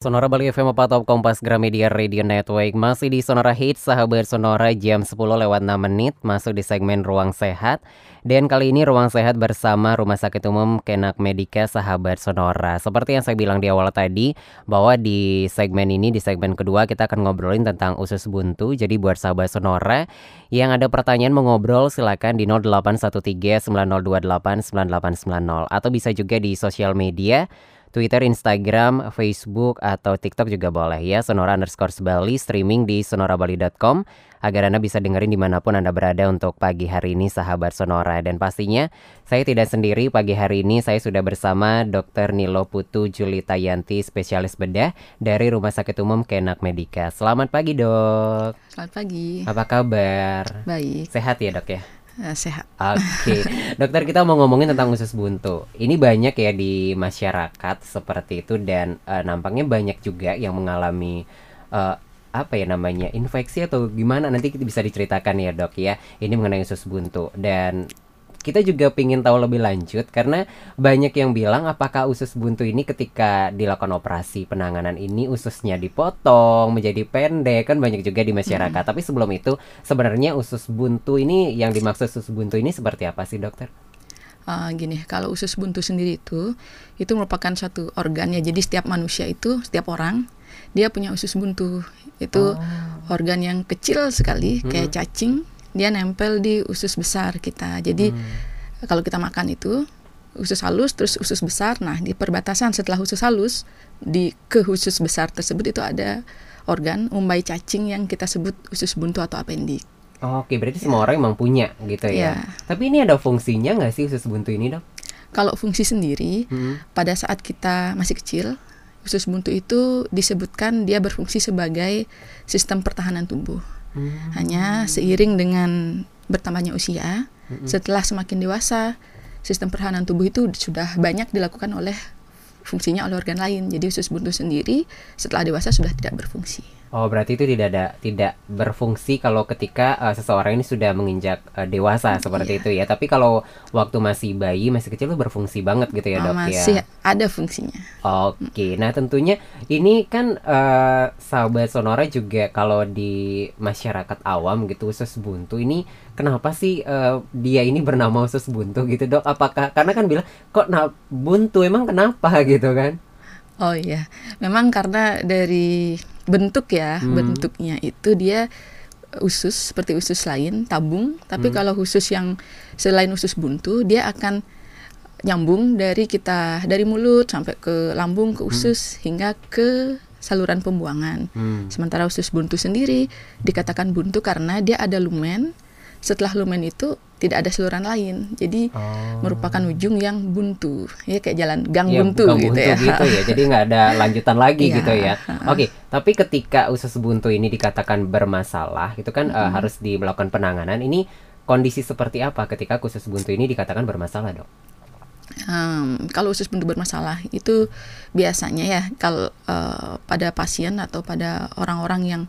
Sonora Bali FM Top Kompas Gramedia Radio Network. Masih di Sonora Hits Sahabat Sonora jam 10 lewat 6 menit. Masuk di segmen Ruang Sehat. Dan kali ini Ruang Sehat bersama Rumah Sakit Umum Kenak Medika Sahabat Sonora. Seperti yang saya bilang di awal tadi Bahwa di segmen ini, di segmen kedua Kita akan ngobrolin tentang usus buntu. Jadi buat sahabat Sonora Yang ada pertanyaan mau ngobrol silakan di 0813 9028 9890 Atau bisa juga di sosial media Twitter, Instagram, Facebook, atau TikTok juga boleh ya Sonora underscore Bali streaming di sonorabali.com agar Anda bisa dengerin di mana pun Anda berada untuk pagi hari ini sahabat Sonora dan pastinya saya tidak sendiri pagi hari ini saya sudah bersama Dr. Nilo Putu Julita Yanti spesialis bedah dari Rumah Sakit Umum Kenak Medika. Selamat pagi dok. Selamat pagi. Apa kabar? Baik. Sehat ya dok ya? Uh, sehat. Oke, okay. dokter kita mau ngomongin tentang usus buntu. Ini banyak ya di masyarakat seperti itu dan uh, nampaknya banyak juga yang mengalami uh, apa ya namanya infeksi atau gimana nanti kita bisa diceritakan ya dok ya. Ini mengenai usus buntu dan kita juga ingin tahu lebih lanjut karena banyak yang bilang apakah usus buntu ini ketika dilakukan operasi penanganan ini ususnya dipotong menjadi pendek kan banyak juga di masyarakat. Hmm. Tapi sebelum itu sebenarnya usus buntu ini yang dimaksud usus buntu ini seperti apa sih dokter? Uh, gini, kalau usus buntu sendiri itu itu merupakan satu organ ya. Jadi setiap manusia itu setiap orang dia punya usus buntu. Itu oh. organ yang kecil sekali hmm. kayak cacing dia nempel di usus besar kita. Jadi hmm. kalau kita makan itu usus halus terus usus besar. Nah, di perbatasan setelah usus halus di ke usus besar tersebut itu ada organ umbai cacing yang kita sebut usus buntu atau apendik. Oke, berarti semua orang emang punya gitu ya. ya. Tapi ini ada fungsinya nggak sih usus buntu ini, Dok? Kalau fungsi sendiri, hmm. pada saat kita masih kecil, usus buntu itu disebutkan dia berfungsi sebagai sistem pertahanan tubuh. Hmm. Hanya seiring dengan bertambahnya usia, hmm. setelah semakin dewasa, sistem pertahanan tubuh itu sudah banyak dilakukan oleh fungsinya oleh organ lain. Jadi usus buntu sendiri setelah dewasa sudah tidak berfungsi. Oh, berarti itu tidak ada tidak berfungsi kalau ketika uh, seseorang ini sudah menginjak uh, dewasa seperti iya. itu ya. Tapi kalau waktu masih bayi, masih kecil itu berfungsi banget gitu ya, oh, Dok masih ya. Masih ada fungsinya. Oke. Okay. Nah, tentunya ini kan uh, sahabat Sonora juga kalau di masyarakat awam gitu usus buntu ini kenapa sih uh, dia ini bernama usus buntu gitu, Dok? Apakah karena kan bilang kok nah, buntu emang kenapa gitu kan? Oh iya, memang karena dari bentuk ya, hmm. bentuknya itu dia usus seperti usus lain, tabung. Tapi hmm. kalau usus yang selain usus buntu, dia akan nyambung dari kita dari mulut sampai ke lambung ke usus hmm. hingga ke saluran pembuangan. Hmm. Sementara usus buntu sendiri dikatakan buntu karena dia ada lumen. Setelah lumen itu tidak ada saluran lain. Jadi oh. merupakan ujung yang buntu, ya kayak jalan gang ya, buntu gitu buntu ya. gitu ya. Jadi nggak ada lanjutan lagi ya. gitu ya. Oke, okay, tapi ketika usus buntu ini dikatakan bermasalah, itu kan mm -hmm. uh, harus dilakukan penanganan. Ini kondisi seperti apa ketika usus buntu ini dikatakan bermasalah, dok? Um, kalau usus buntu bermasalah itu biasanya ya kalau uh, pada pasien atau pada orang-orang yang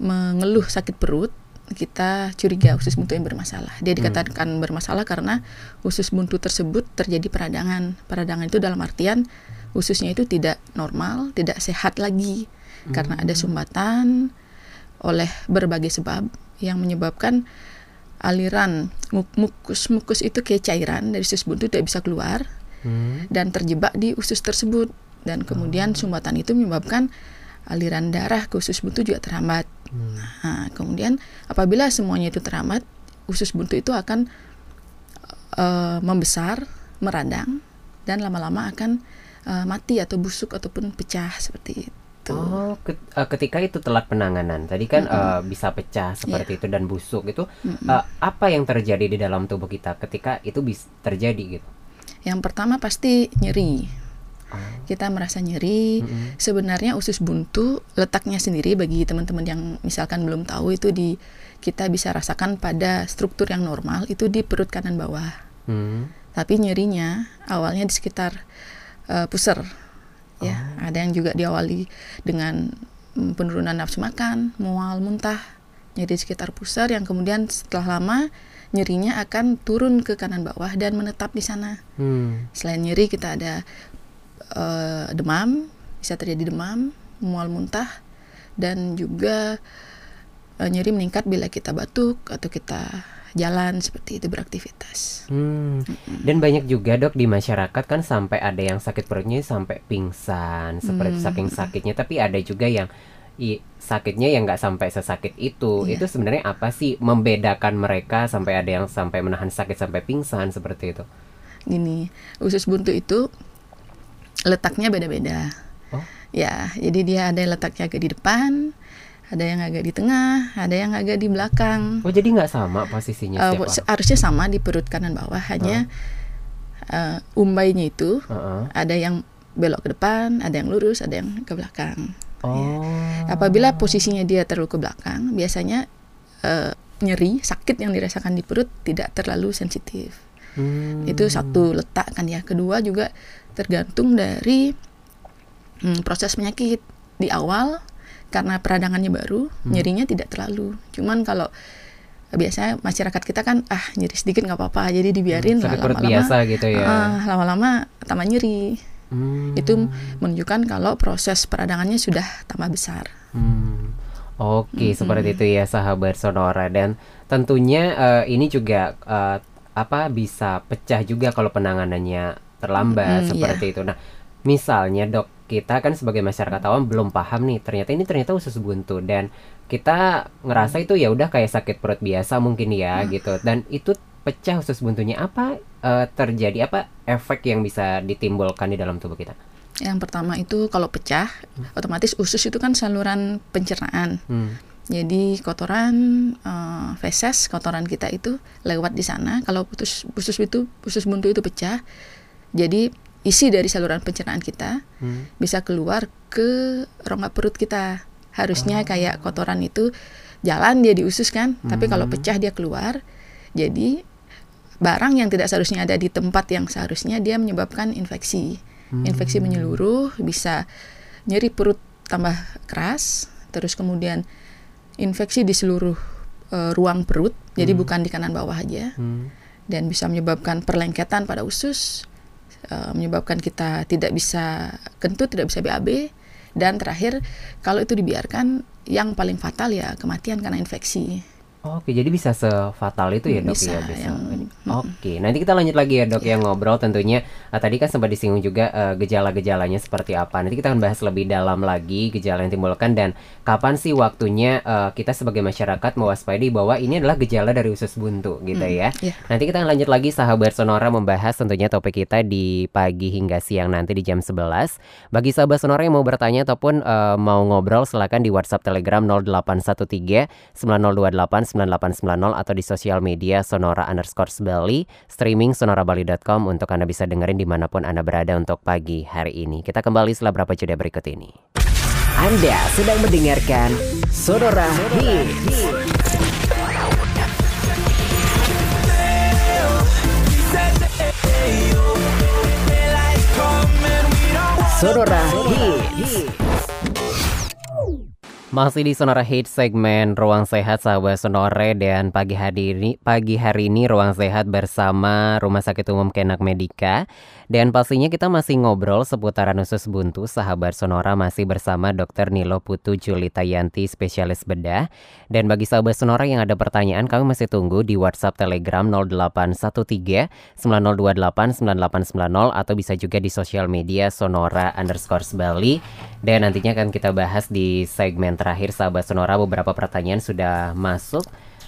mengeluh sakit perut kita curiga usus buntu yang bermasalah. Dia hmm. dikatakan hmm. bermasalah karena usus buntu tersebut terjadi peradangan. Peradangan itu dalam artian ususnya itu tidak normal, tidak sehat lagi hmm. karena ada sumbatan oleh berbagai sebab yang menyebabkan aliran mukus mukus itu kayak cairan dari usus buntu tidak bisa keluar hmm. dan terjebak di usus tersebut dan kemudian oh. sumbatan itu menyebabkan aliran darah ke usus buntu juga terhambat. Hmm. Nah, kemudian apabila semuanya itu terhambat, usus buntu itu akan uh, membesar, meradang, dan lama-lama akan uh, mati atau busuk ataupun pecah seperti itu. Oh, ketika itu telat penanganan, tadi kan mm -hmm. uh, bisa pecah seperti yeah. itu dan busuk itu, mm -hmm. uh, apa yang terjadi di dalam tubuh kita ketika itu bisa terjadi gitu? Yang pertama pasti nyeri kita merasa nyeri. Mm -hmm. Sebenarnya usus buntu letaknya sendiri bagi teman-teman yang misalkan belum tahu itu di kita bisa rasakan pada struktur yang normal itu di perut kanan bawah. Mm. Tapi nyerinya awalnya di sekitar uh, puser. Ya, oh. ada yang juga diawali dengan mm, penurunan nafsu makan, mual, muntah, nyeri di sekitar pusar yang kemudian setelah lama nyerinya akan turun ke kanan bawah dan menetap di sana. Hmm. Selain nyeri kita ada uh, demam bisa terjadi demam, mual muntah, dan juga uh, nyeri meningkat bila kita batuk atau kita jalan seperti itu beraktivitas. Hmm. Dan banyak juga dok di masyarakat kan sampai ada yang sakit perutnya sampai pingsan seperti Hmm. saking sakitnya. Tapi ada juga yang i, sakitnya yang nggak sampai sesakit itu. Iya. Itu sebenarnya apa sih membedakan mereka sampai ada yang sampai menahan sakit sampai pingsan seperti itu? Gini, usus buntu itu letaknya beda-beda. Oh. Ya, jadi dia ada yang letaknya agak di depan, ada yang agak di tengah, ada yang agak di belakang. Oh jadi nggak sama posisinya Eh, setiap se- harusnya sama di perut kanan bawah, hanya eh, umbainya itu orang? Heeh. ada yang belok ke depan, ada yang lurus, ada yang ke belakang. Oh. Apabila posisinya dia terlalu ke belakang, biasanya eh, nyeri, sakit yang dirasakan di perut tidak terlalu sensitif. Hmm. Itu satu letak kan ya. Kedua juga tergantung dari hmm, proses penyakit di awal karena peradangannya baru, Hmm. nyerinya tidak terlalu. Cuman kalau biasanya masyarakat kita kan ah nyeri sedikit nggak apa-apa, jadi dibiarin perut lama-lama. biasa gitu ya. ah, lama-lama tambah nyeri. Hmm. Itu menunjukkan kalau proses peradangannya sudah tambah besar. Hmm. Oke, seperti itu ya sahabat Sonora dan tentunya eh, ini juga eh, apa bisa pecah juga kalau penanganannya terlambat Mm, seperti itu. Nah, misalnya dok, kita kan sebagai masyarakat awam belum paham nih, ternyata ini ternyata usus buntu dan kita ngerasa itu ya udah kayak sakit perut biasa mungkin ya gitu. Dan itu pecah usus buntunya apa eh, terjadi apa efek yang bisa ditimbulkan di dalam tubuh kita? Yang pertama itu kalau pecah, otomatis usus itu kan saluran pencernaan. Hmm. Jadi kotoran eh, feses, kotoran kita itu lewat di sana. Kalau putus usus itu usus buntu itu pecah, jadi isi dari saluran pencernaan kita Hmm. bisa keluar ke rongga perut kita. Harusnya kayak kotoran itu jalan dia di usus kan, tapi kalau pecah dia keluar. Jadi barang yang tidak seharusnya ada di tempat yang seharusnya dia menyebabkan infeksi. Infeksi menyeluruh, bisa nyeri perut tambah keras, terus kemudian infeksi di seluruh eh, ruang perut, jadi bukan di kanan bawah aja, Hmm. dan bisa menyebabkan perlengketan pada usus, eh, menyebabkan kita tidak bisa kentut, tidak bisa BAB, dan terakhir kalau itu dibiarkan, yang paling fatal ya kematian karena infeksi. Oke, jadi bisa sefatal itu ya dok Bisa, ya bisa. yang-. Oke, nanti kita lanjut lagi ya dok yang ngobrol tentunya. ah, tadi kan sempat disinggung juga eh, gejala-gejalanya seperti apa. Nanti kita akan bahas lebih dalam lagi gejala yang timbulkan dan kapan sih waktunya eh, kita sebagai masyarakat mewaspadi bahwa ini adalah gejala dari usus buntu gitu ya. iya. Nanti kita akan lanjut lagi sahabat Sonora membahas tentunya topik kita di pagi hingga siang nanti di jam 11. Bagi sahabat Sonora yang mau bertanya ataupun eh, mau ngobrol silakan di WhatsApp Telegram 0813 9028 9890 atau di sosial media Sonora underscore Bali, streaming sonorabali.com untuk Anda bisa dengerin di mana pun Anda berada untuk pagi hari ini. Kita kembali setelah berapa jeda berikut ini. Anda sedang mendengarkan Sonora Hits. Sonora Hits. Masih di Sonora Hits segmen Ruang Sehat sahabat Sonore dan pagi hari ini pagi hari ini Ruang Sehat bersama Rumah Sakit Umum Kenak Medika dan pastinya kita masih ngobrol seputaran usus buntu sahabat Sonora masih bersama Dr. Nilo Putu Julita Yanti spesialis bedah. Dan bagi sahabat Sonora yang ada pertanyaan kami masih tunggu di WhatsApp Telegram 0813 9028 9890 atau bisa juga di sosial media Sonora underscore Bali. Dan nantinya akan kita bahas di segmen terakhir sahabat Sonora. Beberapa pertanyaan sudah masuk.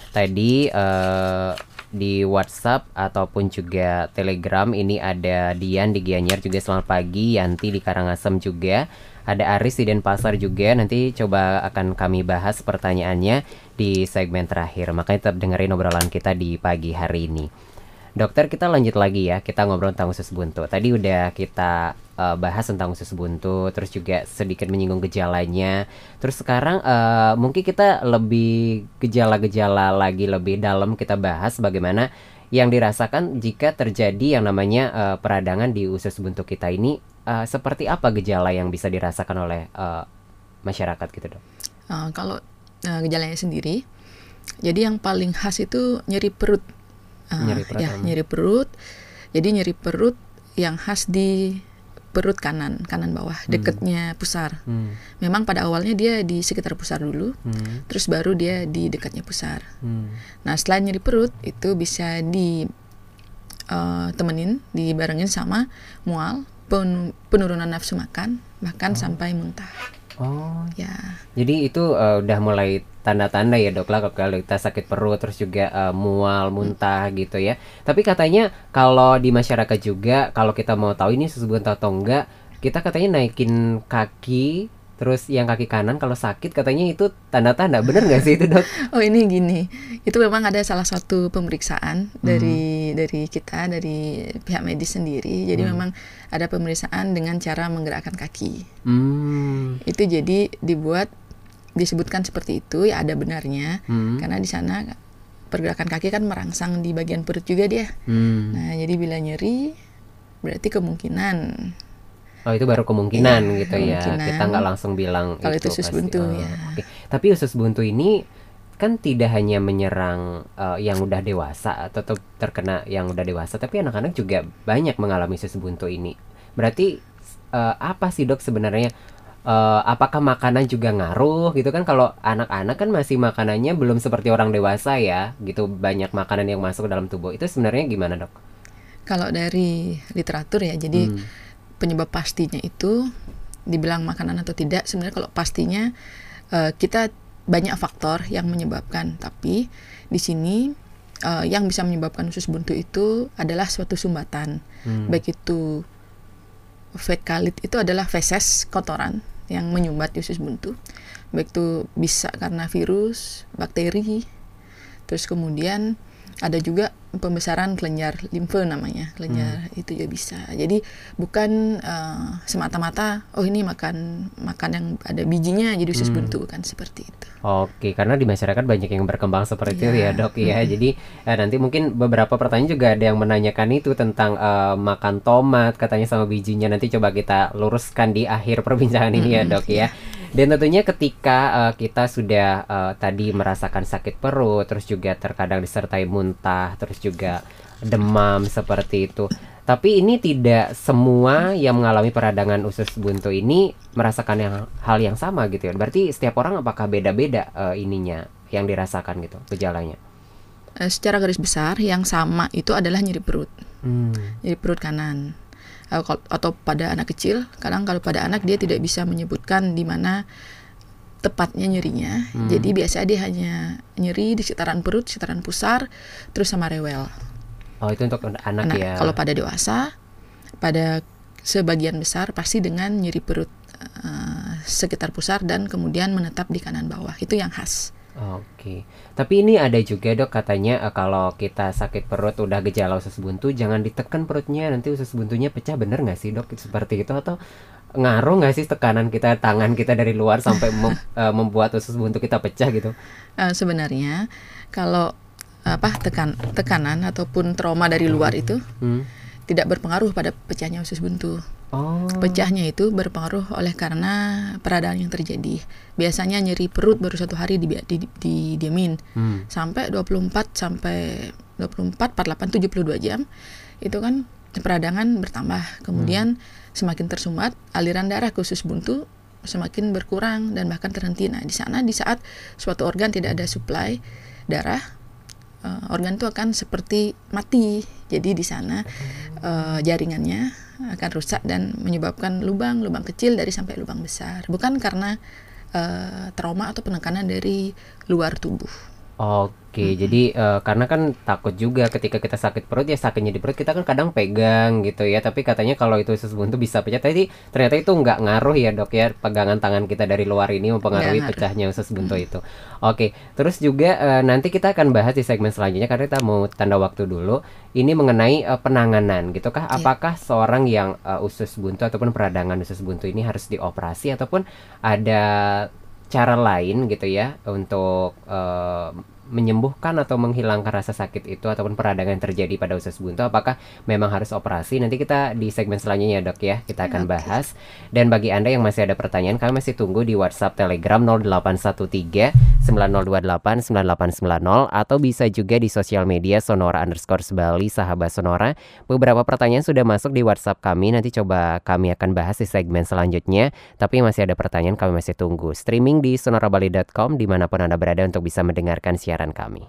Tadi eh, di WhatsApp ataupun juga Telegram. Ini ada Dian di Gianyar juga. Selamat pagi Yanti di Karangasem juga. Ada Aris di Denpasar juga. Nanti coba akan kami bahas pertanyaannya di segmen terakhir. Makanya tetap dengerin obrolan kita di pagi hari ini Dokter kita lanjut lagi ya. Kita ngobrol tentang usus buntu. Tadi udah kita eh, bahas tentang usus buntu terus juga sedikit menyinggung gejalanya. Terus sekarang eh, mungkin kita lebih gejala-gejala lagi lebih dalam kita bahas bagaimana yang dirasakan jika terjadi yang namanya eh, peradangan di usus buntu kita ini eh, seperti apa gejala yang bisa dirasakan oleh eh, masyarakat gitu dok? Uh, kalau uh, gejalanya sendiri, jadi yang paling khas itu nyeri perut. Uh, Nyeri perut, ya, hmm. nyeri perut. Jadi nyeri perut yang khas di perut kanan, kanan bawah, dekatnya pusar. Hmm. Memang pada awalnya dia di sekitar pusar dulu, Hmm. terus baru dia di dekatnya pusar. Hmm. Nah, setelah nyeri perut itu bisa di eh, temenin, dibarengin sama mual, pen- penurunan nafsu makan, bahkan sampai muntah. Oh, Ya, jadi itu eh, udah mulai tanda-tanda ya dok lah kalau kita sakit perut terus juga eh, mual, muntah gitu ya. Tapi katanya kalau di masyarakat juga kalau kita mau tahu ini usus buntu atau enggak, kita katanya naikin kaki terus yang kaki kanan kalau sakit katanya itu tanda-tanda. Bener nggak sih itu dok? oh ini gini, itu memang ada salah satu pemeriksaan dari dari kita dari pihak medis sendiri. Jadi memang ada pemeriksaan dengan cara menggerakkan kaki. Hmm. Itu jadi dibuat disebutkan seperti itu ya ada benarnya Hmm. karena di sana pergerakan kaki kan merangsang di bagian perut juga dia. Hmm. Nah, jadi bila nyeri berarti kemungkinan Oh itu baru kemungkinan Iya, gitu ya. kemungkinan. Kita nggak langsung bilang Kalau itu usus pasti. buntu, Oh, ya. oke. Tapi usus buntu ini kan tidak hanya menyerang eh, yang udah dewasa atau ter- terkena yang udah dewasa, tapi anak-anak juga banyak mengalami usus buntu ini. Berarti eh, apa sih dok sebenarnya? Eh, apakah makanan juga ngaruh gitu kan? Kalau anak-anak kan masih makanannya belum seperti orang dewasa ya, gitu banyak makanan yang masuk ke dalam tubuh. Itu sebenarnya gimana dok? kalau dari literatur ya jadi Hmm. Penyebab pastinya itu dibilang makanan atau tidak sebenarnya kalau pastinya eh, kita banyak faktor yang menyebabkan. Tapi di sini eh, yang bisa menyebabkan usus buntu itu adalah suatu sumbatan. Hmm. baik itu fekalit itu adalah feses kotoran yang menyumbat di usus buntu. Baik itu bisa karena virus bakteri terus kemudian ada juga pembesaran kelenjar limfe namanya kelenjar itu juga bisa jadi bukan eh, semata-mata oh ini makan makan yang ada bijinya jadi usus buntu kan seperti itu Oke, karena di masyarakat banyak yang berkembang seperti itu ya Iya. dok ya. Jadi eh, nanti mungkin beberapa pertanyaan juga ada yang menanyakan itu tentang eh, makan tomat katanya sama bijinya. Nanti coba kita luruskan di akhir perbincangan ini ya dok ya. Dan tentunya ketika eh, kita sudah eh, tadi merasakan sakit perut, terus juga terkadang disertai muntah, terus juga demam seperti itu. Tapi ini tidak semua yang mengalami peradangan usus buntu ini merasakan yang hal yang sama gitu ya. Berarti setiap orang apakah beda-beda eh, ininya yang dirasakan gitu gejalanya? Secara garis besar yang sama itu adalah nyeri perut Hmm. nyeri perut kanan atau pada anak kecil kadang kalau pada anak dia tidak bisa menyebutkan di mana tepatnya nyerinya. Jadi biasa dia hanya nyeri di sekitaran perut sekitaran pusar terus sama rewel. Oh itu untuk anak, Anak- ya. kalau pada dewasa pada sebagian besar pasti dengan nyeri perut eh, sekitar pusar dan kemudian menetap di kanan bawah. Itu yang khas Oke. Tapi ini ada juga dok katanya eh, kalau kita sakit perut udah gejala usus buntu jangan ditekan perutnya nanti usus buntunya pecah bener nggak sih dok seperti itu atau ngaruh nggak sih tekanan kita tangan kita dari luar sampai mem- eh, membuat usus buntu kita pecah gitu? Eh, sebenarnya kalau apa tekan tekanan ataupun trauma dari luar itu Hmm. tidak berpengaruh pada pecahnya usus buntu. Oh. Pecahnya itu berpengaruh oleh karena peradangan yang terjadi. Biasanya nyeri perut baru satu hari di, di, di- didiamin Hmm. sampai 24 sampai 24 48 72 jam. Itu kan peradangan bertambah. Kemudian semakin tersumbat aliran darah ke usus buntu semakin berkurang dan bahkan terhenti. Nah, di sana di saat suatu organ tidak ada suplai darah eh, organ itu akan seperti mati. Jadi di sana eh, jaringannya akan rusak dan menyebabkan lubang-lubang kecil dari sampai lubang besar. Bukan karena eh, trauma atau penekanan dari luar tubuh. Oke, jadi eh, karena kan takut juga ketika kita sakit perut ya sakitnya di perut kita kan kadang pegang gitu ya. Tapi katanya kalau itu usus buntu bisa pecah. Tapi ternyata itu nggak ngaruh ya dok ya. Pegangan tangan kita dari luar ini mempengaruhi Nggak pecahnya usus buntu itu. Oke, terus juga eh, nanti kita akan bahas di segmen selanjutnya karena kita mau tanda waktu dulu. Ini mengenai eh, penanganan gitu kah? Iya. Apakah seorang yang eh, usus buntu ataupun peradangan usus buntu ini harus dioperasi ataupun ada cara lain gitu ya untuk eh, menyembuhkan atau menghilangkan rasa sakit itu ataupun peradangan yang terjadi pada usus buntu apakah memang harus operasi nanti kita di segmen selanjutnya ya dok ya kita akan bahas dan bagi anda yang masih ada pertanyaan kami masih tunggu di WhatsApp Telegram 0813 9028 9890 atau bisa juga di sosial media Sonora underscore Bali sahabat Sonora. Beberapa pertanyaan sudah masuk di WhatsApp kami. Nanti coba kami akan bahas di segmen selanjutnya. Tapi masih ada pertanyaan kami masih tunggu. Streaming di sonorabali.com di mana pun Anda berada untuk bisa mendengarkan siaran kami.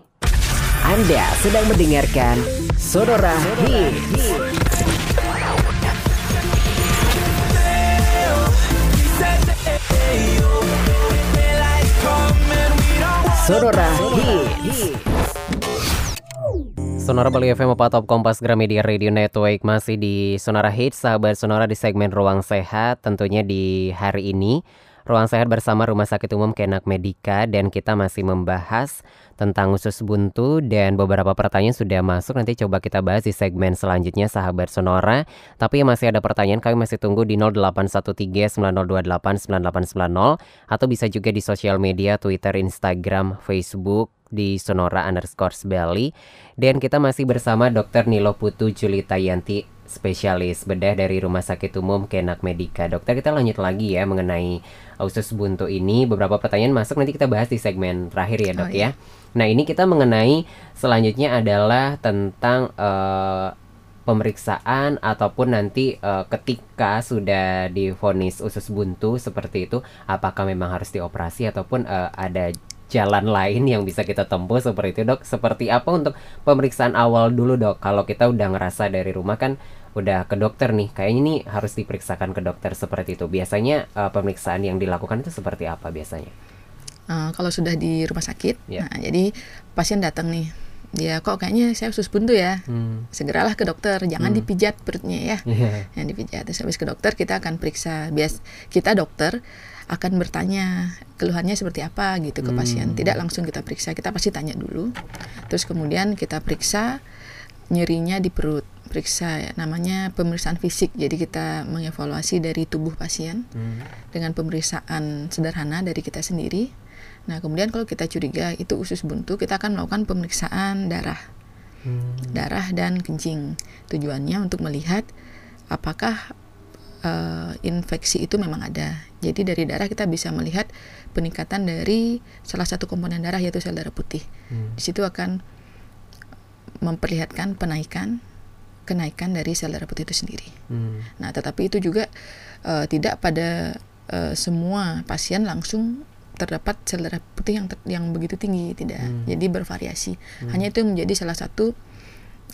Anda sedang mendengarkan Sonora Hits. Sonora Hits. Sonora Bali FM apa Top Kompas Gramedia Radio Network masih di Sonora Hits sahabat Sonora di segmen Ruang Sehat tentunya di hari ini Ruang Sehat bersama Rumah Sakit Umum Kenak Medika dan kita masih membahas tentang usus buntu dan beberapa pertanyaan sudah masuk nanti coba kita bahas di segmen selanjutnya sahabat Sonora tapi masih ada pertanyaan kami masih tunggu di 0813-9028-9890 atau bisa juga di sosial media Twitter, Instagram, Facebook di Sonora underscore Bali dan kita masih bersama Dr. Nilo Putu Julita Yanti spesialis bedah dari Rumah Sakit Umum Kenak Medika. Dokter kita lanjut lagi ya mengenai usus buntu ini. Beberapa pertanyaan masuk nanti kita bahas di segmen terakhir ya dok Oh, ya. Nah ini kita mengenai selanjutnya adalah tentang eh, pemeriksaan ataupun nanti eh, ketika sudah divonis usus buntu seperti itu, apakah memang harus dioperasi ataupun eh, ada jalan lain yang bisa kita tempuh seperti itu dok? Seperti apa untuk pemeriksaan awal dulu dok? Kalau kita udah ngerasa dari rumah kan udah ke dokter nih, kayaknya ini harus diperiksakan ke dokter seperti itu. Biasanya eh, pemeriksaan yang dilakukan itu seperti apa biasanya? Uh, kalau sudah di rumah sakit, Ya. nah jadi pasien datang nih, dia kok kayaknya saya usus buntu ya, Hmm. segeralah ke dokter, jangan Hmm. dipijat perutnya ya, Iya. yang dipijat. Terus habis ke dokter kita akan periksa, bias kita dokter akan bertanya keluhannya seperti apa gitu ke pasien. Hmm. Tidak langsung kita periksa, kita pasti tanya dulu. Terus kemudian kita periksa nyerinya di perut, periksa ya, namanya pemeriksaan fisik. Jadi kita mengevaluasi dari tubuh pasien Hmm. dengan pemeriksaan sederhana dari kita sendiri. Nah, kemudian kalau kita curiga itu usus buntu, kita akan melakukan pemeriksaan darah, Hmm. darah dan kencing. Tujuannya untuk melihat apakah eh, infeksi itu memang ada. Jadi dari darah kita bisa melihat peningkatan dari salah satu komponen darah yaitu sel darah putih. Hmm. Di situ akan memperlihatkan penaikan kenaikan dari sel darah putih itu sendiri. Hmm. Nah, tetapi itu juga eh, tidak pada eh, semua pasien langsung terdapat sel darah putih yang ter- yang begitu tinggi, tidak. Hmm. Jadi bervariasi. Hanya itu menjadi salah satu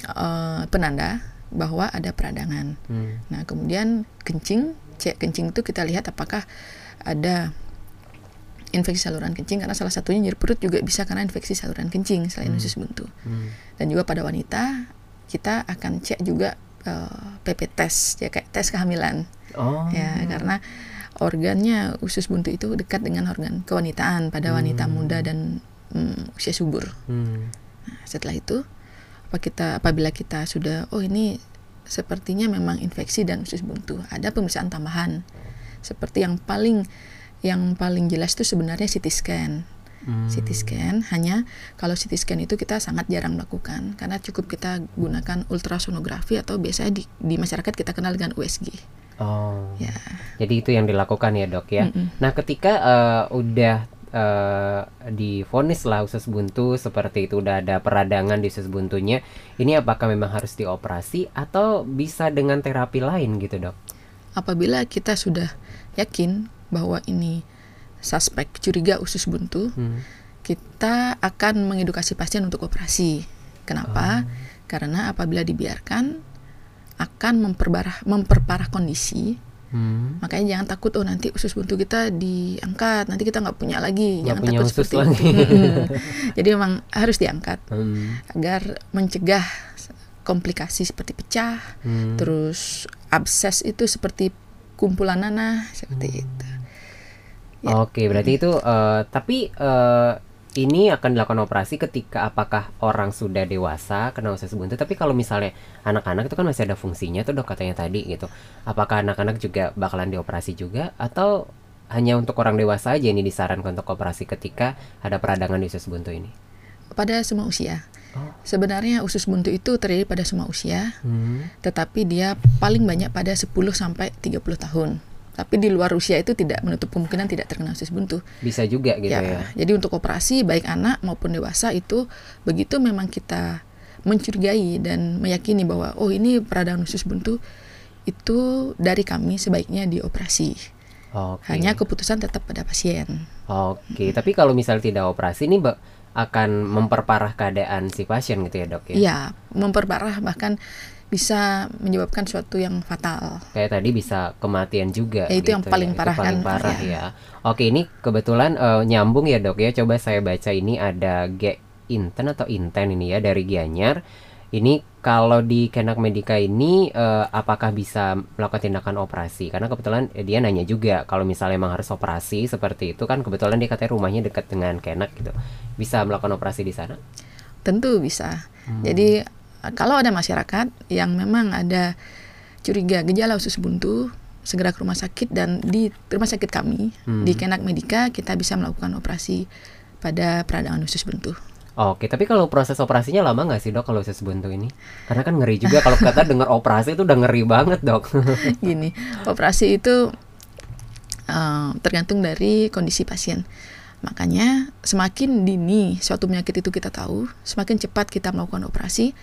eh, penanda bahwa ada peradangan. Hmm. Nah, kemudian kencing, cek kencing itu kita lihat apakah ada infeksi saluran kencing karena salah satunya nyeri perut juga bisa karena infeksi saluran kencing selain Hmm. usus buntu. Hmm. Dan juga pada wanita kita akan cek juga eh, PP test ya kayak tes kehamilan Oh. ya karena organnya usus buntu itu dekat dengan organ kewanitaan pada wanita Hmm. muda dan mm, usia subur. Hmm. Nah, setelah itu apa kita apabila kita sudah oh ini sepertinya memang infeksi dan usus buntu, ada pemeriksaan tambahan. Seperti yang paling yang paling jelas itu sebenarnya CT scan. Hmm. CT scan hanya kalau CT scan itu kita sangat jarang melakukan karena cukup kita gunakan ultrasonografi atau biasanya di, di masyarakat kita kenal dengan USG. Oh. Ya. Jadi itu yang dilakukan ya dok ya. Mm-mm. Nah ketika eh, udah eh, divonis lah usus buntu seperti itu udah ada peradangan di usus buntunya, ini apakah memang harus dioperasi atau bisa dengan terapi lain gitu dok? Apabila kita sudah yakin bahwa ini suspek curiga usus buntu, Hmm. kita akan mengedukasi pasien untuk operasi. Kenapa? Karena apabila dibiarkan akan memperparah memperparah kondisi. Hmm. Makanya jangan takut oh nanti usus buntu kita diangkat, nanti kita nggak punya lagi. Nggak jangan punya takut usus seperti lagi. itu. Mm-mm. Jadi memang harus diangkat Hmm. agar mencegah komplikasi seperti pecah, Hmm. terus abses itu seperti kumpulan nanah seperti Hmm. itu. Ya. Oke, berarti itu eh, tapi eh, ini akan dilakukan operasi ketika apakah orang sudah dewasa kena usus buntu. Tapi kalau misalnya anak-anak itu kan masih ada fungsinya tuh dok katanya tadi gitu. Apakah anak-anak juga bakalan dioperasi juga atau hanya untuk orang dewasa aja ini disarankan untuk operasi ketika ada peradangan di usus buntu ini? Pada semua usia. Oh. Sebenarnya usus buntu itu terjadi pada semua usia, Hmm. tetapi dia paling banyak pada 10 sampai 30 tahun. Tapi di luar usia itu tidak menutup kemungkinan tidak terkena usus buntu. Bisa juga gitu ya. Jadi untuk operasi baik anak maupun dewasa itu begitu memang kita mencurigai dan meyakini bahwa oh ini peradangan usus buntu itu dari kami sebaiknya dioperasi. Oke. Hanya keputusan tetap pada pasien. Oke, tapi kalau misalnya tidak operasi ini akan memperparah keadaan si pasien gitu ya, Dok ya. Iya, memperparah bahkan bisa menyebabkan suatu yang fatal. Kayak tadi bisa kematian juga. Ya, itu yang gitu paling ya. parah Itu paling kan, parah ya. ya. Oke, ini kebetulan eh, nyambung ya dok ya. Coba saya baca ini ada G Inten atau Inten ini ya dari Gianyar. Ini kalau di Kenak Medika ini eh, apakah bisa melakukan tindakan operasi? Karena kebetulan eh, dia nanya juga kalau misalnya emang harus operasi seperti itu kan kebetulan dia katanya rumahnya dekat dengan Kenak gitu. Bisa melakukan operasi di sana? Tentu bisa. Hmm. Jadi kalau ada masyarakat yang memang ada curiga gejala usus buntu, segera ke rumah sakit dan di rumah sakit kami Hmm. di Kenak Medika kita bisa melakukan operasi pada peradangan usus buntu. Oke, tapi kalau proses operasinya lama nggak sih dok kalau usus buntu ini? Karena kan ngeri juga kalau kata dengar operasi itu udah ngeri banget dok. Gini, operasi itu eh, tergantung dari kondisi pasien. Makanya semakin dini suatu penyakit itu kita tahu, semakin cepat kita melakukan operasi,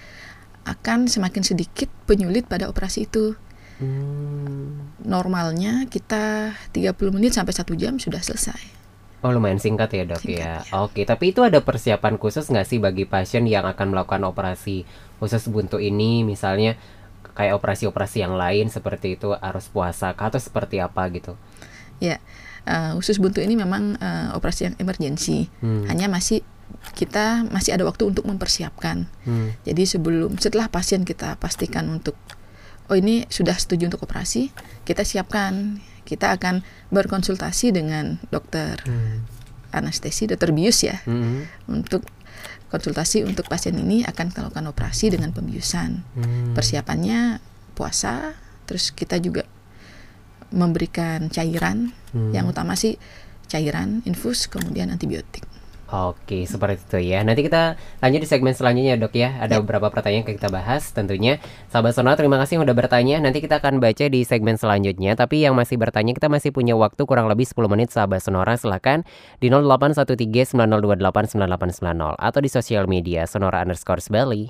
akan semakin sedikit penyulit pada operasi itu. Hmm. Normalnya kita 30 menit sampai satu jam sudah selesai. Oh lumayan singkat ya dok Singkat, ya. Oke, tapi itu ada persiapan khusus nggak sih bagi pasien yang akan melakukan operasi usus buntu ini, misalnya kayak operasi-operasi yang lain seperti itu harus puasa kah, atau seperti apa gitu? Ya, eh, usus buntu ini memang eh, operasi yang emergensi. Hmm. Hanya masih kita masih ada waktu untuk mempersiapkan. Hmm. Jadi sebelum setelah pasien kita pastikan untuk oh ini sudah setuju untuk operasi, kita siapkan. Kita akan berkonsultasi dengan dokter Hmm. anestesi, dokter bius ya, Hmm. untuk konsultasi untuk pasien ini akan kita lakukan operasi dengan pembiusan. Hmm. Persiapannya puasa, terus kita juga memberikan cairan. Hmm. Yang utama sih cairan, infus, kemudian antibiotik. Oke, seperti itu ya. Nanti kita lanjut di segmen selanjutnya, Dok ya. Ada beberapa pertanyaan yang kita bahas tentunya. Sahabat Sonora, terima kasih yang udah bertanya. Nanti kita akan baca di segmen selanjutnya. Tapi yang masih bertanya, kita masih punya waktu kurang lebih 10 menit, Sahabat Sonora. Silahkan di 0813-9028-9890 atau di sosial media Sonora underscore Bali.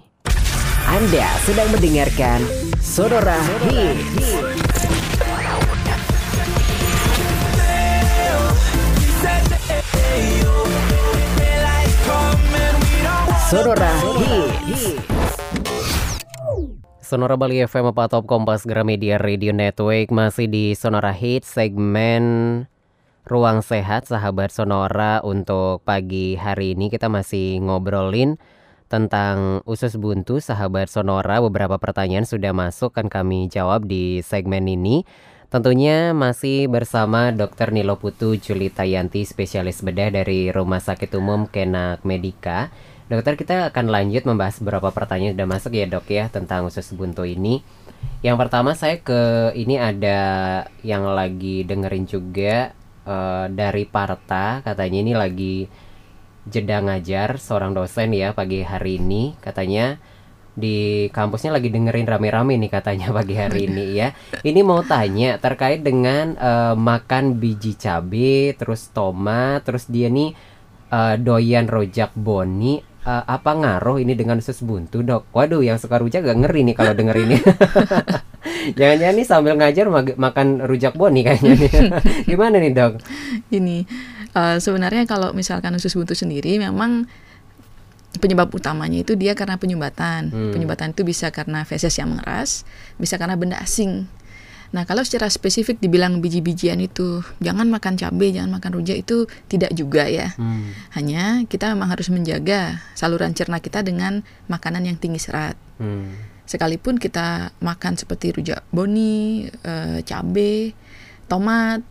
Anda sedang mendengarkan Sonora Hits. Sonora Hits. Sonora Bali FM apa Top Kompas Gramedia Radio Network masih di Sonora Hit segmen Ruang Sehat sahabat Sonora untuk pagi hari ini kita masih ngobrolin tentang usus buntu sahabat Sonora beberapa pertanyaan sudah masuk kan kami jawab di segmen ini Tentunya masih bersama Dr. Nilo Putu Julita Yanti spesialis bedah dari Rumah Sakit Umum Kenak Medika Dokter kita akan lanjut membahas beberapa pertanyaan sudah masuk ya dok ya tentang usus buntu ini. Yang pertama saya ke ini ada yang lagi dengerin juga eh, dari Parta katanya ini lagi jeda ngajar seorang dosen ya pagi hari ini katanya di kampusnya lagi dengerin rame-rame nih katanya pagi hari ini ya. Ini mau tanya terkait dengan eh, makan biji cabe terus tomat terus dia nih eh, doyan rojak boni eh, apa ngaruh ini dengan usus buntu dok? Waduh yang suka rujak gak ngeri nih kalau denger ini. Jangan-jangan nih sambil ngajar mag- makan rujak boni kayaknya nih. Gimana nih dok? Ini eh, sebenarnya kalau misalkan usus buntu sendiri memang penyebab utamanya itu dia karena penyumbatan. Hmm. Penyumbatan itu bisa karena feses yang mengeras, bisa karena benda asing. Nah, kalau secara spesifik dibilang biji-bijian itu jangan makan cabai, jangan makan rujak itu tidak juga ya. Hmm. Hanya kita memang harus menjaga saluran cerna kita dengan makanan yang tinggi serat. Hmm. Sekalipun kita makan seperti rujak boni, eh, cabai, tomat,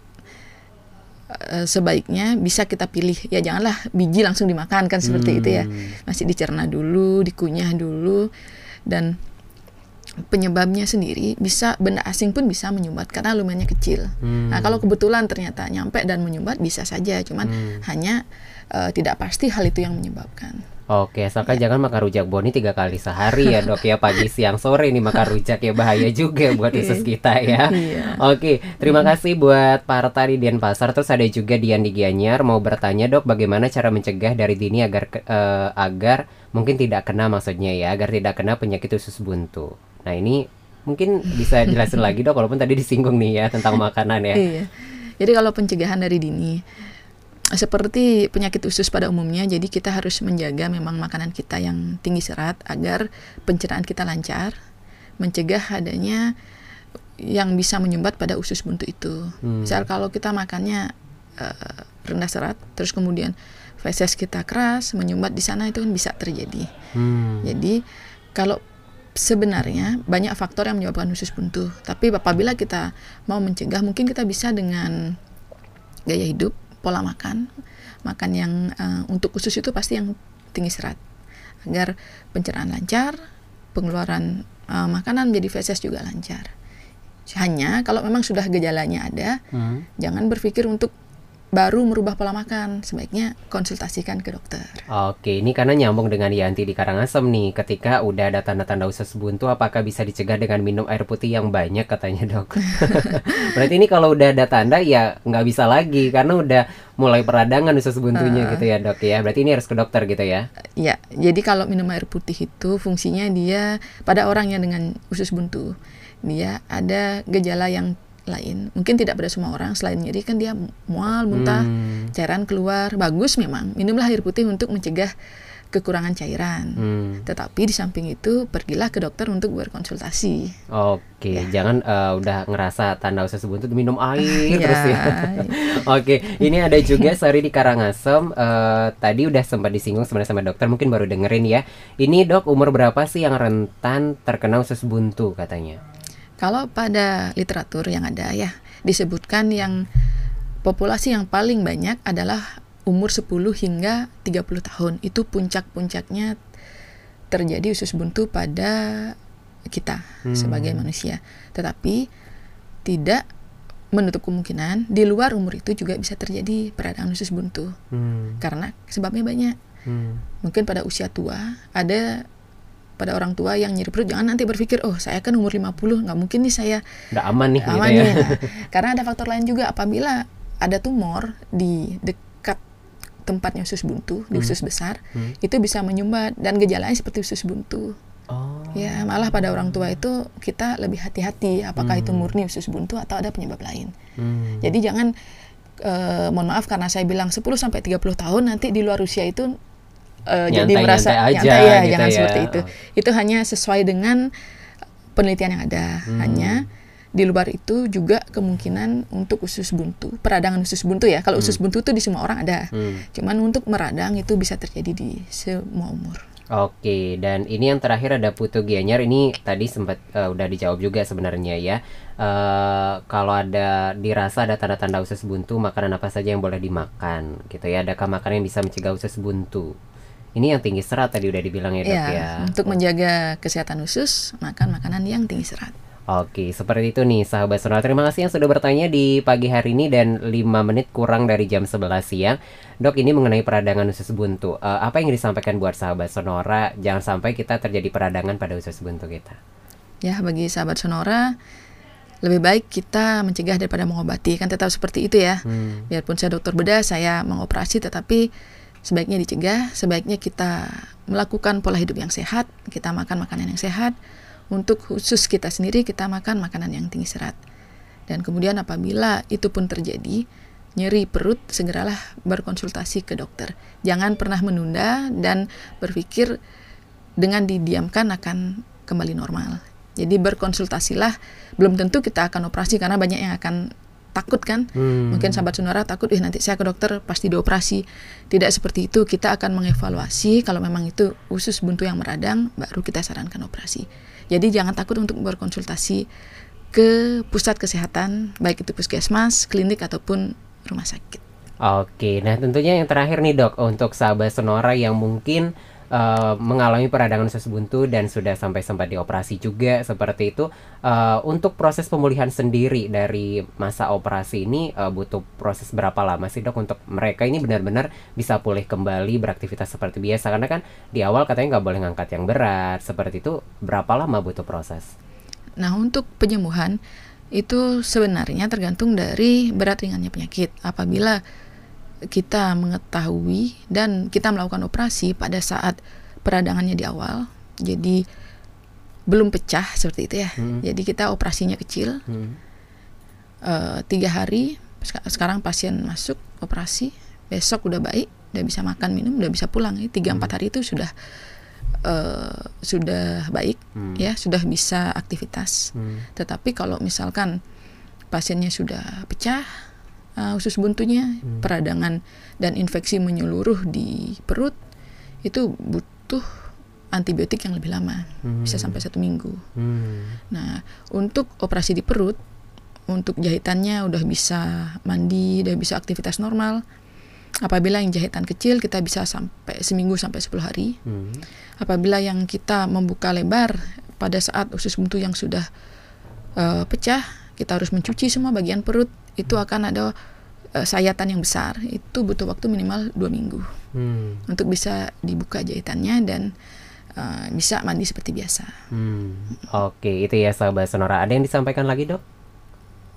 eh, sebaiknya bisa kita pilih ya janganlah biji langsung dimakan kan seperti itu ya. Hmm. Masih dicerna dulu, dikunyah dulu dan penyebabnya sendiri bisa benda asing pun bisa menyumbat karena lumayannya kecil. Hmm. Nah, kalau kebetulan ternyata nyampe dan menyumbat bisa saja, cuman Hmm. hanya eh, tidak pasti hal itu yang menyebabkan. Oke, asalkan jangan makan rujak boni tiga kali sehari ya dok ya pagi siang sore nih makan rujak ya bahaya juga buat usus kita ya. Iya. Oke, terima kasih buat Parta di Denpasar. Terus ada juga Dian di Gianyar mau bertanya dok bagaimana cara mencegah dari dini agar eh, agar mungkin tidak kena maksudnya ya agar tidak kena penyakit usus buntu. Nah ini mungkin bisa jelasin lagi dok walaupun tadi disinggung nih ya tentang makanan ya. Iya. Jadi kalau pencegahan dari dini seperti penyakit usus pada umumnya, jadi kita harus menjaga memang makanan kita yang tinggi serat agar pencernaan kita lancar, mencegah adanya yang bisa menyumbat pada usus buntu itu. Hmm. Misal kalau kita makannya eh, rendah serat, terus kemudian feses kita keras, menyumbat di sana itu kan bisa terjadi. Hmm. Jadi kalau sebenarnya banyak faktor yang menyebabkan usus buntu. Tapi apabila kita mau mencegah, mungkin kita bisa dengan gaya hidup, pola makan, makan yang eh, untuk usus itu pasti yang tinggi serat, agar pencernaan lancar, pengeluaran eh, makanan menjadi feses juga lancar. Hanya kalau memang sudah gejalanya ada, Hmm. jangan berpikir untuk baru merubah pola makan, sebaiknya konsultasikan ke dokter. Oke, ini karena nyambung dengan Yanti di Karangasem nih. Ketika udah ada tanda-tanda usus buntu, apakah bisa dicegah dengan minum air putih yang banyak katanya dok? Berarti ini kalau udah ada tanda ya nggak bisa lagi karena udah mulai peradangan usus buntunya gitu ya dok ya. Berarti ini harus ke dokter gitu ya? Ya, jadi kalau minum air putih itu fungsinya dia pada orang yang dengan usus buntu, dia ada gejala yang lain. Mungkin tidak pada semua orang. Selain nyeri kan dia mual, muntah, Hmm. cairan keluar. Bagus memang. Minumlah air putih untuk mencegah kekurangan cairan. Hmm. Tetapi di samping itu pergilah ke dokter untuk berkonsultasi. Oke, Ya. jangan eh, udah ngerasa tanda usus buntu minum air Ya. terus ya. Oke, ini ada juga Sari di Karangasem. eh, tadi udah sempat disinggung sebenarnya sama dokter, mungkin baru dengerin ya. Ini dok umur berapa sih yang rentan terkena usus buntu katanya? Kalau pada literatur yang ada ya disebutkan yang populasi yang paling banyak adalah umur 10 hingga 30 tahun. Itu puncak-puncaknya terjadi usus buntu pada kita Hmm. sebagai manusia. Tetapi tidak menutup kemungkinan di luar umur itu juga bisa terjadi peradangan usus buntu Hmm. karena sebabnya banyak. Hmm. Mungkin pada usia tua ada pada orang tua yang nyeri perut jangan nanti berpikir oh saya kan umur 50 nggak mungkin nih saya Udah aman nih aman gitu ya. nih." Nah, karena ada faktor lain juga apabila ada tumor di dekat tempatnya usus buntu di Hmm. usus besar Hmm. itu bisa menyumbat dan gejalanya seperti usus buntu Oh. ya malah pada orang tua itu kita lebih hati-hati apakah itu Hmm. murni usus buntu atau ada penyebab lain Hmm. jadi jangan eh, mohon maaf karena saya bilang 10 sampai 30 tahun nanti di luar usia itu eh, jadi merasa aja nyantai ya, gitu jangan ya. seperti itu. Itu hanya sesuai dengan penelitian yang ada. Hmm. Hanya di luar itu juga kemungkinan untuk usus buntu, peradangan usus buntu ya. Kalau usus buntu itu di semua orang ada. Hmm. Cuman untuk meradang itu bisa terjadi di semua umur. Oke, dan ini yang terakhir ada Putu Gianyar. Ini tadi sempat eh, udah dijawab juga sebenarnya ya. Eh, kalau ada dirasa ada tanda-tanda usus buntu, makanan apa saja yang boleh dimakan gitu ya? Adakah makanan yang bisa mencegah usus buntu? Ini yang tinggi serat tadi udah dibilang ya dok Ya, ya. untuk menjaga kesehatan usus, makan makanan yang tinggi serat. Oke, seperti itu nih sahabat Sonora. Terima kasih yang sudah bertanya di pagi hari ini dan 5 menit kurang dari jam 11 siang. Dok, ini mengenai peradangan usus buntu. Eh, apa yang disampaikan buat sahabat Sonora? Jangan sampai kita terjadi peradangan pada usus buntu kita. Ya, bagi sahabat Sonora, lebih baik kita mencegah daripada mengobati. Kan tetap seperti itu ya. Hmm. Biarpun saya dokter bedah, saya mengoperasi, tetapi sebaiknya dicegah. Sebaiknya kita melakukan pola hidup yang sehat, kita makan makanan yang sehat. Untuk khusus kita sendiri, kita makan makanan yang tinggi serat. Dan kemudian apabila itu pun terjadi, nyeri perut, segeralah berkonsultasi ke dokter. Jangan pernah menunda dan berpikir dengan didiamkan akan kembali normal. Jadi berkonsultasilah, belum tentu kita akan operasi karena banyak yang akan takut kan. Hmm. Mungkin sahabat sonora takut, ih nanti saya ke dokter pasti dioperasi. Tidak seperti itu, kita akan mengevaluasi kalau memang itu usus buntu yang meradang, baru kita sarankan operasi. Jadi jangan takut untuk berkonsultasi ke pusat kesehatan, baik itu puskesmas, klinik ataupun rumah sakit. Oke, nah tentunya yang terakhir nih dok untuk sahabat Sonora yang mungkin uh, mengalami peradangan usus buntu dan sudah sampai sempat dioperasi juga seperti itu. Uh, untuk proses pemulihan sendiri dari masa operasi ini uh, butuh proses berapa lama sih dok untuk mereka ini benar-benar bisa pulih kembali beraktivitas seperti biasa karena kan di awal katanya nggak boleh ngangkat yang berat seperti itu berapa lama butuh proses? Nah untuk penyembuhan itu sebenarnya tergantung dari berat ringannya penyakit. Apabila kita mengetahui dan kita melakukan operasi pada saat peradangannya di awal, jadi belum pecah seperti itu ya. Hmm. Jadi kita operasinya kecil, hmm. uh, tiga hari. Sekarang pasien masuk operasi, besok udah baik, udah bisa makan minum, udah bisa pulang. Tiga empat hmm. hari itu sudah uh, sudah baik, hmm. ya sudah bisa aktivitas. Hmm. Tetapi kalau misalkan pasiennya sudah pecah uh, usus buntunya, hmm. peradangan dan infeksi menyeluruh di perut itu butuh antibiotik yang lebih lama, hmm. bisa sampai satu minggu. Hmm. Nah, untuk operasi di perut, untuk jahitannya udah bisa mandi, udah bisa aktivitas normal. Apabila yang jahitan kecil kita bisa sampai seminggu sampai 10 hari. Hmm. Apabila yang kita membuka lebar pada saat usus buntu yang sudah uh, pecah, kita harus mencuci semua bagian perut itu akan ada uh, sayatan yang besar itu butuh waktu minimal dua minggu hmm. untuk bisa dibuka jahitannya dan uh, bisa mandi seperti biasa. Hmm. Oke itu ya sahabat sonora ada yang disampaikan lagi dok?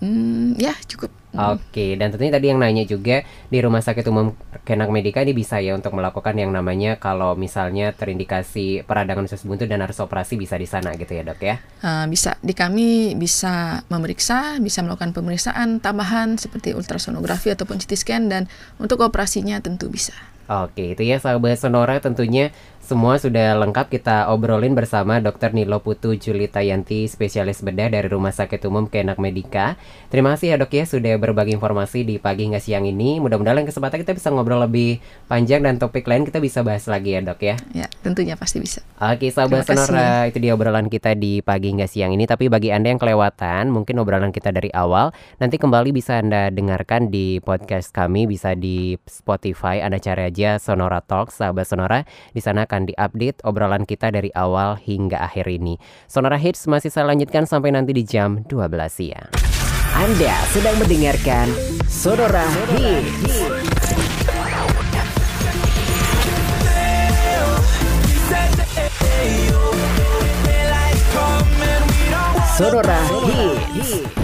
Hmm, ya cukup. Oke, dan tentunya tadi yang nanya juga di Rumah Sakit Umum Kenak Medika ini bisa ya untuk melakukan yang namanya kalau misalnya terindikasi peradangan usus buntu dan harus operasi bisa di sana gitu ya dok ya? Uh, bisa, di kami bisa memeriksa, bisa melakukan pemeriksaan tambahan seperti ultrasonografi ataupun CT scan dan untuk operasinya tentu bisa. Oke, itu ya sahabat Sonora tentunya semua sudah lengkap kita obrolin bersama Dr. Nilo Putu Julita Yanti, spesialis bedah dari Rumah Sakit Umum Kenak Medika. Terima kasih ya dok ya sudah berbagi informasi di pagi hingga siang ini. Mudah-mudahan kesempatan kita bisa ngobrol lebih panjang dan topik lain kita bisa bahas lagi ya dok ya. Ya, tentunya pasti bisa. Oke sahabat Sonora, itu dia obrolan kita di pagi hingga siang ini. Tapi bagi Anda yang kelewatan, mungkin obrolan kita dari awal, nanti kembali bisa Anda dengarkan di podcast kami, bisa di Spotify, Anda cari aja Sonora Talks, sahabat Sonora. Di sana akan diupdate obrolan kita dari awal hingga akhir ini. Sonora Hits masih saya lanjutkan sampai nanti di jam 12 siang. Anda sedang mendengarkan Sonora Hits. Sonora Hits.